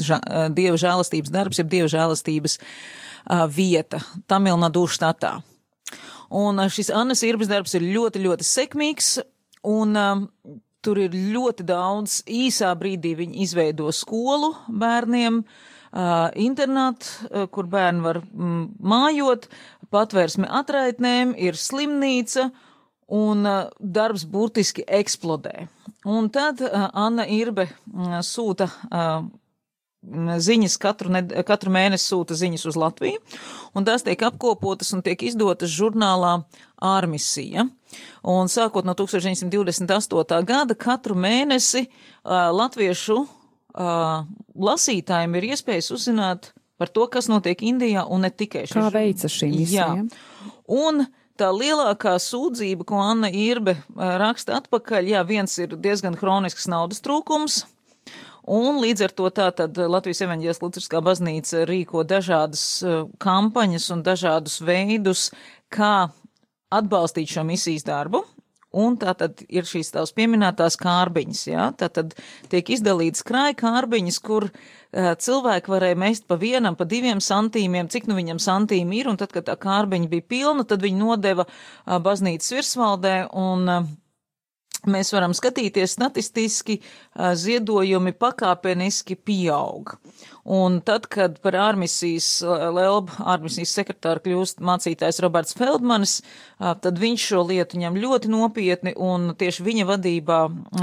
ža, dieva žēlastības darbs, jeb dieva žēlastības uh, vieta Tamilnadu štatā. Un šis Annas Irbas darbs ir ļoti, ļoti sekmīgs, Un um, tur ir ļoti daudz īsā brīdī viņi izveido skolu bērniem, uh, internātu, uh, kur bērni var mm, mājot, patvērsme atraitnēm, ir slimnīca, un uh, darbs burtiski eksplodē. Un tad uh, Anna Irbe uh, sūta uh, ziņas katru, ned, katru mēnesi sūta ziņas uz Latviju, un tās tiek apkopotas un tiek izdotas žurnālā ārmisija. Un sākot no 1928. gada katru mēnesi uh, latviešu uh, lasītājiem ir iespējas uzzināt par to, kas notiek Indijā un ne tikai šeit. Kā veicas šī misija? Jā. Un tā lielākā sūdzība, ko Anna Irbe raksta atpakaļ, jā, viens ir diezgan hronisks naudas trūkums, Un līdz ar to tātad Latvijas evaņģijas Lutriskā baznīca rīko dažādas uh, kampaņas un dažādus veidus, kā atbalstīt šo misijas darbu. Un tā tad ir šīs tavs pieminētās kārbiņas, jā, tā tad tiek izdalīts krāja kārbiņas, kur uh, cilvēki varēja mest pa vienam, pa diviem santīmiem, cik nu viņam santīmi ir, un tad, kad tā kārbiņa bija pilna, tad viņi nodeva uh, baznīcas virsvaldē, un uh, mēs varam skatīties statistiski, ziedojumi pakāpeniski pieaug. Un tad, kad par ārmisijas, Lelba ārmisijas sekretāru kļūst mācītājs Roberts Feldmanis, tad viņš šo lietu ņem ļoti nopietni un tieši viņa vadībā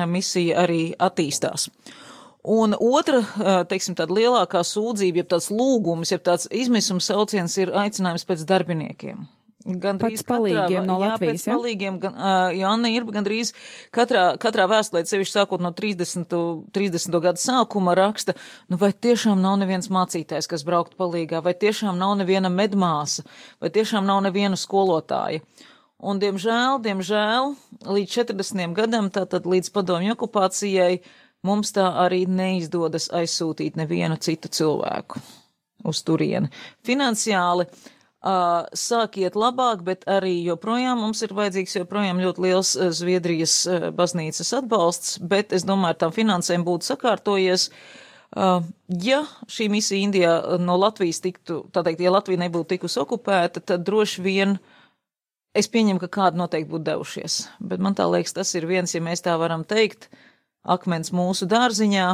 misija arī attīstās. Un otra, teiksim, tāda lielākā sūdzība, jeb tāds lūgums, jeb tāds izmisums sauciens ir aicinājums pēc darbiniekiem. Gan pēc palīgiem no Latvijas, jā? Pēc palīgiem, gan, uh, Jāna ir gandrīz katrā, katrā vēstulē, sevišķi sākot no 30. 30. gada sākuma raksta, nu vai tiešām nav neviens mācītājs, kas braukt palīgā, vai tiešām nav neviena medmāsa, vai tiešām nav neviena skolotāja. Un, diemžēl, diemžēl, līdz 40. gadam, tātad līdz padomju okupācijai, mums tā arī neizdodas aizsūtīt nevienu citu cilvēku uz turieni. Finansiāli Uh, sāk iet labāk, bet arī joprojām mums ir vajadzīgs joprojām ļoti liels Zviedrijas baznīcas atbalsts, bet es domāju, ar tām finansēm būtu sakārtojies. Uh, ja šī misija Indijā no Latvijas tiktu, tā teikt, ja Latvija nebūtu tikus okupēta, tad droši vien es pieņemu, ka kādi noteikti būtu devušies. Bet man tā liekas, tas ir viens, ja mēs tā varam teikt, akmens mūsu dārziņā,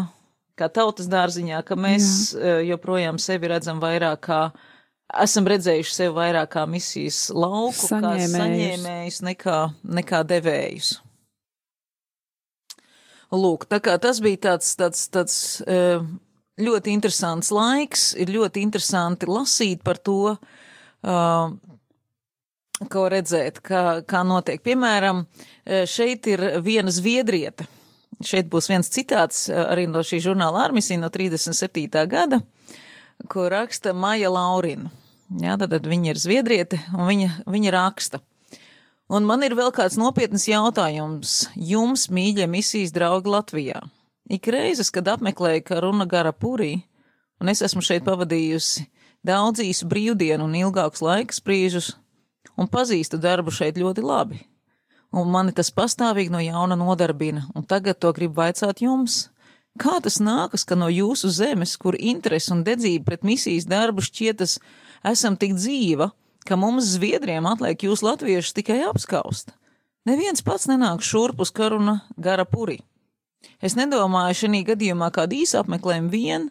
kā tautas dārziņā, ka mēs Jā. joprojām sevi redzam vairāk kā esam redzējuši sevi vairāk kā misijas lauku, saņēmējus. kā saņēmējus nekā, nekā devējus. Lūk, tā kā tas bija tāds, tāds, tāds uh, ļoti interesants laiks, ir ļoti interesanti lasīt par to, uh, ko redzēt, kā, kā notiek. Piemēram, šeit ir viena zviedrieta. Šeit būs viens citāts arī no šī žurnāla Armisī no 37. gada, ko raksta Maija Laurina. Jā, tad, tad viņa ir zviedriete un viņa, viņa raksta. Un man ir vēl kāds nopietns jautājums jums, mīļie misijas draugi Latvijā. Ik reizes, kad apmeklēju Karuna Gara Purī, un es esmu šeit pavadījusi daudz īsu brīvdienu un ilgākus laikus brīžus, un pazīstu darbu šeit ļoti labi. Un mani tas pastāvīgi no jauna nodarbina, un tagad to gribu vaicāt jums. Kā tas nākas, ka no jūsu zemes, kur interesi un dedzība pret misijas darbu šķietas, esam tik dzīva, ka mums zviedriem atliek jūs latviešus tikai apskaust? Neviens pats nenāk šurp uz karuna gara puri. Es nedomāju šī gadījumā kādu īsu apmeklējumu vien,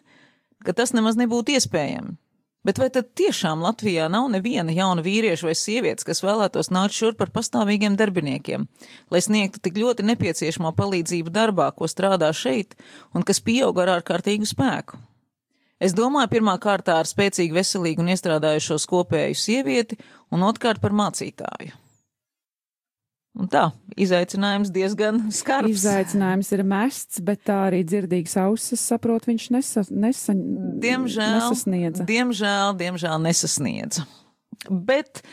ka tas nemaz nebūtu iespējams. Bet vai tad tiešām Latvijā nav neviena jauna vīrieša vai sievietes, kas vēlētos nākt šurp par pastāvīgiem darbiniekiem, lai sniegtu tik ļoti nepieciešamo palīdzību darbā, ko strādā šeit, un kas pieaug ar ārkārtīgu spēku? Es domāju pirmā kārtā ar spēcīgu, veselīgu un iestrādājušos kopēju sievieti, un otrkārt par mācītāju. Un tā, izaicinājums diezgan skarbs. Izaicinājums ir mests, bet tā arī dzirdīgs ausis, saprot, viņš nesa, nesa, diemžēl, nesasniedza. Diemžēl, diemžēl nesasniedza. Bet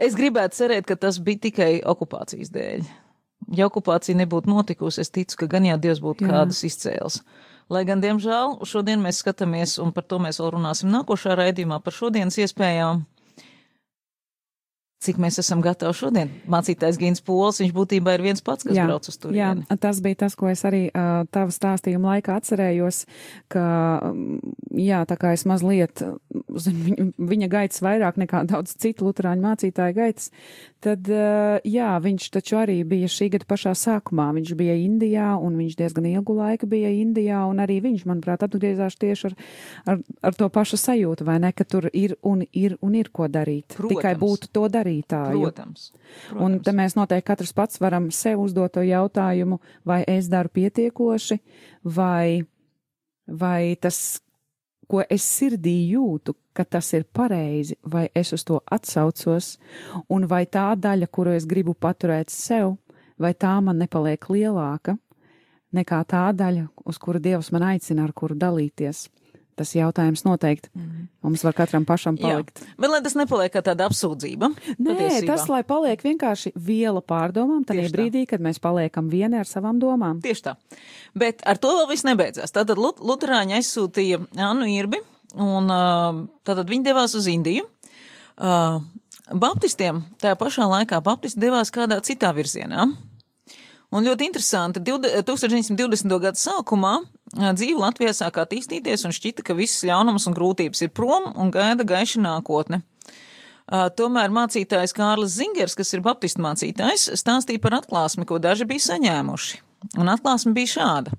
es gribētu cerēt, ka tas bija tikai okupācijas dēļ. Ja okupācija nebūtu notikusi, es ticu, ka gan jā, Dievs būtu Jā. kādas izcēls. Lai gan, diemžēl, šodien mēs skatāmies, un par to mēs vēl runāsim nākošā raidījumā, par šodienas iespējām cik mēs esam gatavi šodien. Mācītājs Gīns Pols, viņš būtībā ir viens pats, kas jā, brauc uz turieni. Jā, tas bija tas, ko es arī uh, tavu stāstījumu laikā atcerējos, ka, jā, tā kā es mazliet, viņa, viņa gaitas vairāk nekā daudz citu luterāņu mācītāju gaitas, tad, uh, jā, viņš taču arī bija šī gada pašā sākumā. Viņš bija Indijā, un viņš diezgan ilgu laiku bija Indijā, un arī viņš, manuprāt, atgriezās tieši ar, ar, ar to pašu sajūtu, vai ne, ka tur ir un ir un ir ko darīt. Protams. Tikai būtu to darīt darītāju. Protams, protams. Un te mēs noteikti katrs pats varam sev uzdot to jautājumu, vai es daru pietiekoši, vai, vai tas, ko es sirdī jūtu, ka tas ir pareizi, vai es uz to atsaucos, un vai tā daļa, kuru es gribu paturēt sev, vai tā man nepaliek lielāka nekā tā daļa, uz kuru Dievs man aicina, ar kuru dalīties tas jautājums noteikti mm. mums var katram pašam palikt. Jā. Bet lai tas nepaliek kā tāda apsūdzība. Nē, patiesībā. tas, lai paliek vienkārši viela pārdomām, tad ir brīdī, kad mēs paliekam vieni ar savām domām. Tieši tā. Bet ar to vēl viss nebeidzās. Tātad Lut Luterāņi aizsūtīja Annu Irbi, un uh, tātad viņi devās uz Indiju. Uh, Baptistiem tajā pašā laikā Baptisti devās kādā citā virzienā. Un ļoti interesanti, 1920. gada sākumā dzīve Latvijā sāk attīstīties un šķita, ka visas ļaunums un grūtības ir prom un gaida gaiša nākotne. Tomēr mācītājs Kārlis Zingers, kas ir baptistu mācītājs, stāstīja par atklāsmi, ko daži bija saņēmuši. Un atklāsme bija šāda.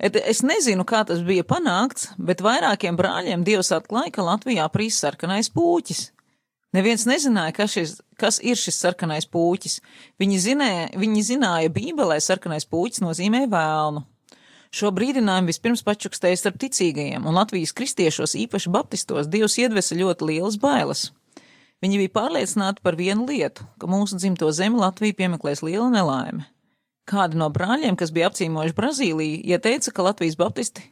Es nezinu, kā tas bija panākts, bet vairākiem brāļiem Dievs atklāja, ka Latvijā prīs sarkanais pūķis. Neviens nezināja, kas, šis, kas ir šis sarkanais pūķis. Viņi zināja, viņi zināja Bībelē sarkanais pūķis nozīmē vēlnu. Šo brīdinājumu vispirms pačukstēja starp ticīgajiem, un Latvijas kristiešos, īpaši baptistos, Dievs iedvesa ļoti lielas bailes. Viņi bija pārliecināti par vienu lietu, ka mūsu dzimto zemi Latvija piemeklēs liela nelaime. Kādi no brāļiem, kas bija apcīmojuši Brazīliju, ieteica, ka Latvijas baptisti,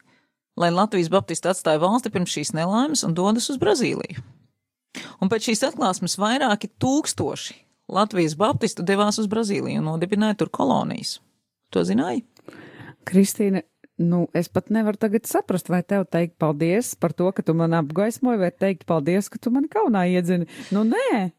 lai Latvijas baptisti atstāja valsti pirms šīs nelaimes un dodas uz Brazīliju. Un pēc šīs atklāsmes vairāki tūkstoši Latvijas baptistu devās uz Brazīliju un nodibināja tur kolonijas. To zināja? Kristīne, nu, es pat nevaru tagad saprast, vai tev teikt paldies par to, ka tu man apgaismoji, vai teikt paldies, ka tu man kaunā iedzini. Nu, nē,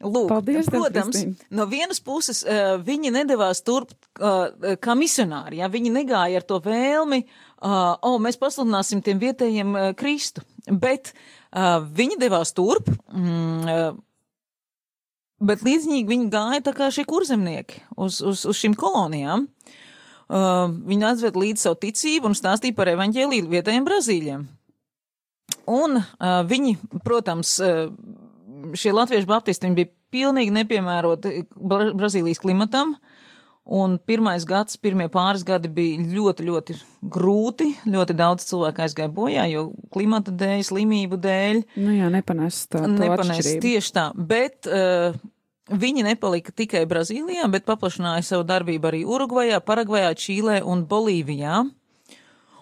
Lūk, Paldies, protams, tev, no vienas puses uh, viņi nedavās turp uh, kā misionāri, ja viņi negāja ar to vēlmi, uh, o, oh, mēs pasludināsim tiem vietējiem uh, Kristu, bet uh, viņi devās turp, mm, uh, bet līdzīgi viņi gāja tā kā šie kurzemnieki uz, uz, uz šīm kolonijām. Uh, viņi atzved līdz savu ticību un stāstīja par evaņģēlīju vietējiem brazīļiem. Un uh, viņi, protams, uh, šie latviešu baptisti bija pilnīgi nepiemēroti Bra Brazīlijas klimatam, Un pirmais gads, pirmie pāris gadi bija ļoti, ļoti grūti. Ļoti daudz cilvēku aizgāja bojā, jo klimata dēļ, slimību dēļ. Nu jā, nepanēs tā. Nepanēs tieši tā. Bet uh, viņi nepalika tikai Brazīlijā, bet paplašināja savu darbību arī Urugvajā, Paragvajā, Čīlē un Bolīvijā.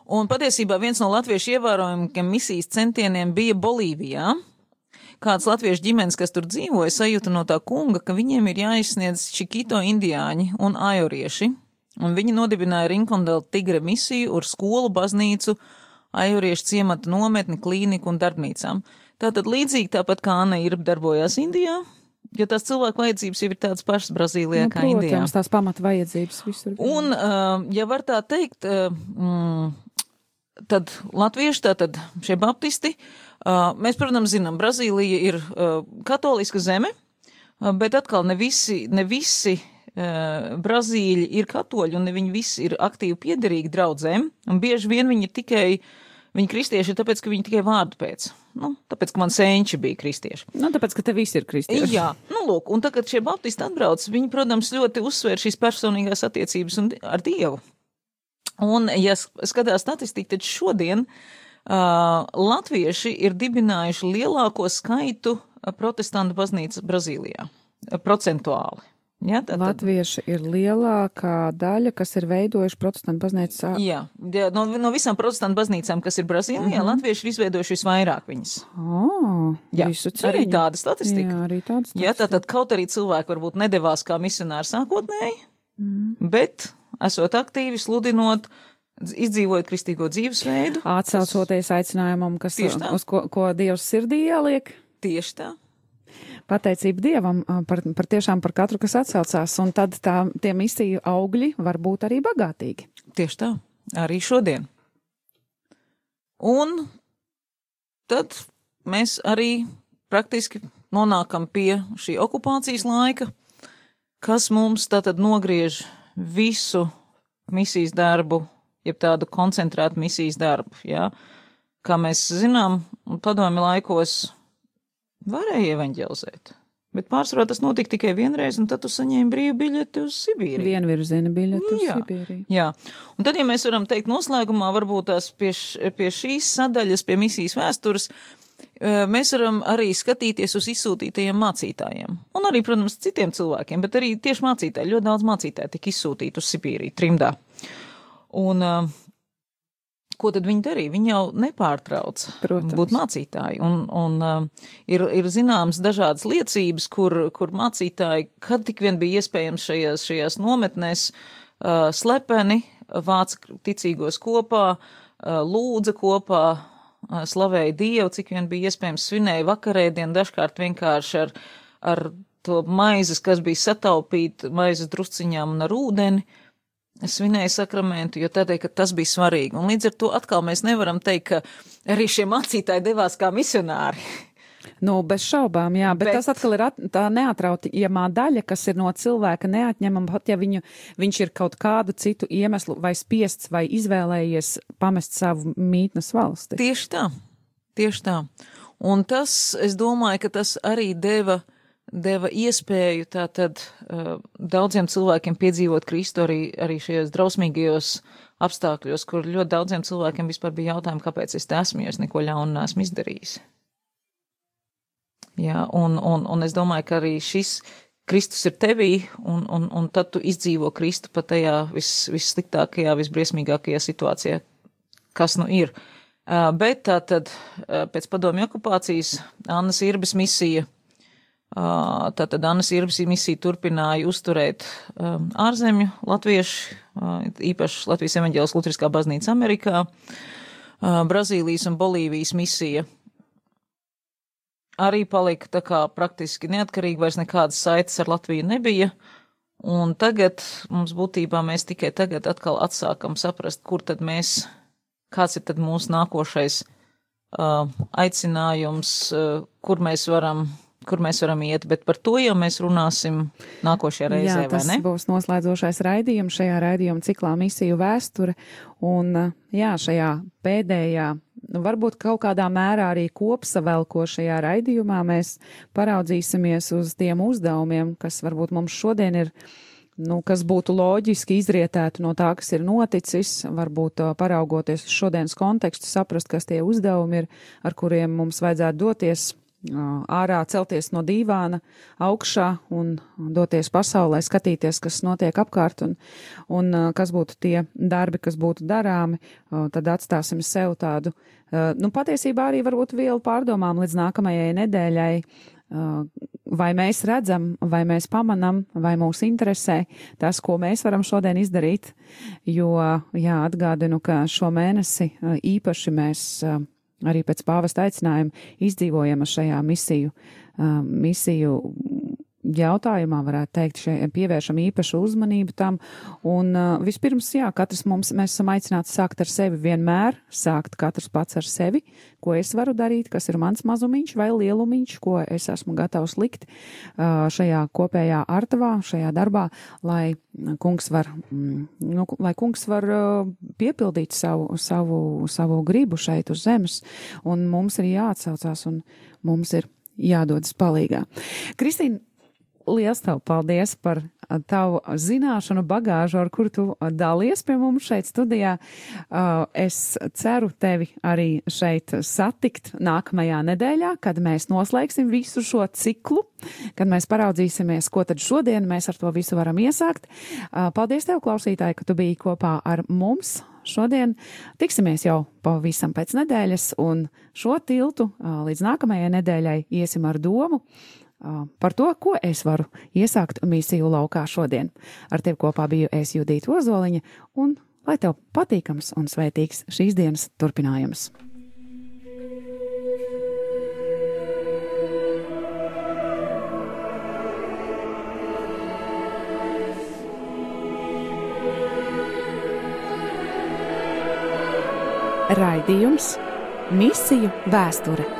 Un patiesībā viens no latviešu ievērojumiem misijas centieniem bija Bolīvijā kāds latviešu ģimenes, kas tur dzīvoja, sajūta no tā kunga, ka viņiem ir jāizsniedz čikito indiāņi un ajorieši, un viņi nodibināja Rinkondela tigre misiju uz skolu, baznīcu, ajoriešu ciemata nometni, klīniku un darbnīcām. Tātad līdzīgi tāpat kā Anna ir darbojās Indijā, Jo tās cilvēku vajadzības jau ir tādas pašas Brazīlijā nu, kā protams, Indijā. Protams, tās pamata vajadzības visur. Un, uh, ja var tā teikt, mm, tad latvieši, tātad šie baptisti, Uh, mēs, protams, zinām, Brazīlija ir uh, katoliska zeme, uh, bet atkal ne visi, ne visi Brazīļi ir katoļi un ne viņi visi ir aktīvi piederīgi draudzēm, un bieži vien viņi ir tikai, viņi kristieši ir tāpēc, ka viņi tikai vārdu pēc. Nu, tāpēc, ka man sēņķi bija kristieši. Nu, tāpēc, ka te visi ir kristieši. Jā, nu, lūk, un tagad šie baptisti atbrauc, viņi, protams, ļoti uzsver šīs personīgās attiecības un, ar Dievu. Un, ja skatās statistiku, tad šodien uh, latvieši ir dibinājuši lielāko skaitu protestantu baznīcas Brazīlijā, procentuāli. Ja, tā, Latvieši ir lielākā daļa, kas ir veidojuši protestantu baznīcas. Jā, no, no visām protestantu baznīcām, kas ir Brazīlijā, mm -hmm. latvieši ir izveidojuši visvairāk viņas. Oh, jā, arī tāda statistika. Jā, arī tāda statistika. Jā, tātad kaut arī cilvēki varbūt nedavās kā misionāri sākotnēji, mm. bet esot aktīvi sludinot izdzīvojot kristīgo dzīvesveidu. Atsaucoties aicinājumam, kas, uz ko, ko Dievs sirdī ieliek. Tieši tā. Pateicība Dievam par, par tiešām par katru, kas atsaucās, un tad tā, tie misiju augļi var būt arī bagātīgi. Tieši tā, arī šodien. Un tad mēs arī praktiski nonākam pie šī okupācijas laika, kas mums tātad nogriež visu misijas darbu jeb tādu koncentrētu misijas darbu. Ja? Kā mēs zinām, padomi laikos varēja evanģelizēt. Bet pārsvarā tas notika tikai vienreiz, un tad tu saņēmi brīvu biļeti uz Sibīriju. Vienvirziena biļeti uz jā, Sibīriju. Jā, un tad, ja mēs varam teikt noslēgumā, varbūt tās pie, š, pie šīs sadaļas, pie misijas vēstures, e, mēs varam arī skatīties uz izsūtītajiem mācītājiem. Un arī, protams, citiem cilvēkiem, bet arī tieši mācītāji, ļoti daudz mācītāji tika izsūtīti uz Sibīriju, trimdā. Un, uh, ko tad viņi darīja? Viņi jau nepārtrauc Protams. būt mācītāji. Un, un uh, ir, ir zināmas dažādas liecības, kur, kur mācītāji, kad tik vien bija iespējams šajās, šajās nometnēs, uh, slepeni vāca ticīgos kopā, uh, lūdza kopā, uh, slavēja Dievu, cik vien bija iespējams svinēja vakarēdienu, dažkārt vienkārši ar, ar to maizes, kas bija sataupīta maizes drusciņām un ar ūdeni. Uh, svinēja sakramentu, jo tādēļ, ka tas bija svarīgi. Un līdz ar to atkal mēs nevaram teikt, ka arī šie mācītāji devās kā misionāri. Nu, bez šaubām, jā, bet, bet tas atkal ir at, tā neatrautījamā daļa, kas ir no cilvēka neatņemama, pat ja viņu, viņš ir kaut kādu citu iemeslu vai spiests vai izvēlējies pamest savu mītnes valsti. Tieši tā, tieši tā. Un tas, es domāju, ka tas arī deva uh, deva iespēju tātad uh, daudziem cilvēkiem piedzīvot Kristu arī, arī šajos drausmīgajos apstākļos, kur ļoti daudziem cilvēkiem vispār bija jautājumi, kāpēc es te esmu, ja es neko ļaunu neesmu izdarījis. Jā, un, un, un es domāju, ka arī šis Kristus ir tevī, un, un, un tad tu izdzīvo Kristu pat tajā vis, vissliktākajā, visbriesmīgākajā situācijā, kas nu ir. Uh, bet tā tad uh, pēc padomju okupācijas Annas Irbis misija Tātad Annas Irbas misija turpināja uzturēt ārzemju latviešu, īpaši Latvijas evaņģēlas Lutriskā baznīca Amerikā, Brazīlijas un Bolīvijas misija arī palika tā kā praktiski neatkarīgi, vairs nekādas saites ar Latviju nebija. Un tagad mums būtībā mēs tikai tagad atkal atsākam saprast, kur tad mēs, kāds ir tad mūsu nākošais uh, aicinājums, uh, kur mēs varam kur mēs varam iet, bet par to jau mēs runāsim nākošajā reizē, jā, vai ne? būs noslēdzošais raidījums šajā raidījuma ciklā misiju vēsture, un jā, šajā pēdējā, nu, varbūt kaut kādā mērā arī kopsavelkošajā raidījumā mēs paraudzīsimies uz tiem uzdevumiem, kas varbūt mums šodien ir nu, kas būtu loģiski izrietētu no tā, kas ir noticis, varbūt paraugoties uz šodienas kontekstu, saprast, kas tie uzdevumi ir, ar kuriem mums vajadzētu doties ārā, celties no dīvāna augšā un doties pasaulē, skatīties, kas notiek apkārt un, un kas būtu tie darbi, kas būtu darāmi, tad atstāsim sev tādu, nu, patiesībā arī varbūt vielu pārdomām līdz nākamajai nedēļai, vai mēs redzam, vai mēs pamanam, vai mūs interesē tas, ko mēs varam šodien izdarīt, jo, jā, atgādinu, ka šo mēnesi īpaši mēs arī pēc pāvesta aicinājuma izdzīvojam šajā misiju, misiju jautājumā, varētu teikt, šeit pievēršam īpašu uzmanību tam. Un uh, vispirms, jā, katrs mums, mēs esam aicināti sākt ar sevi vienmēr, sākt katrs pats ar sevi, ko es varu darīt, kas ir mans mazumiņš vai lielumiņš, ko es esmu gatavs likt uh, šajā kopējā artavā, šajā darbā, lai kungs var, mm, nu, lai kungs var uh, piepildīt savu, savu, savu gribu šeit uz zemes, un mums ir jāatsaucās, un mums ir jādodas palīgā. Kristīna, liels tev paldies par tavu zināšanu bagāžu, ar kuru tu dalies pie mums šeit studijā. Es ceru tevi arī šeit satikt nākamajā nedēļā, kad mēs noslēgsim visu šo ciklu, kad mēs paraudzīsimies, ko tad šodien mēs ar to visu varam iesākt. Paldies tev, klausītāji, ka tu biji kopā ar mums šodien. Tiksimies jau pavisam pēc nedēļas, un šo tiltu līdz nākamajai nedēļai iesim ar domu par to, ko es varu iesākt misiju laukā šodien. Ar tevi kopā biju es Judīta Ozoliņa, un lai tev patīkams un svētīgs šīs dienas turpinājums! Raidījums Misiju vēsture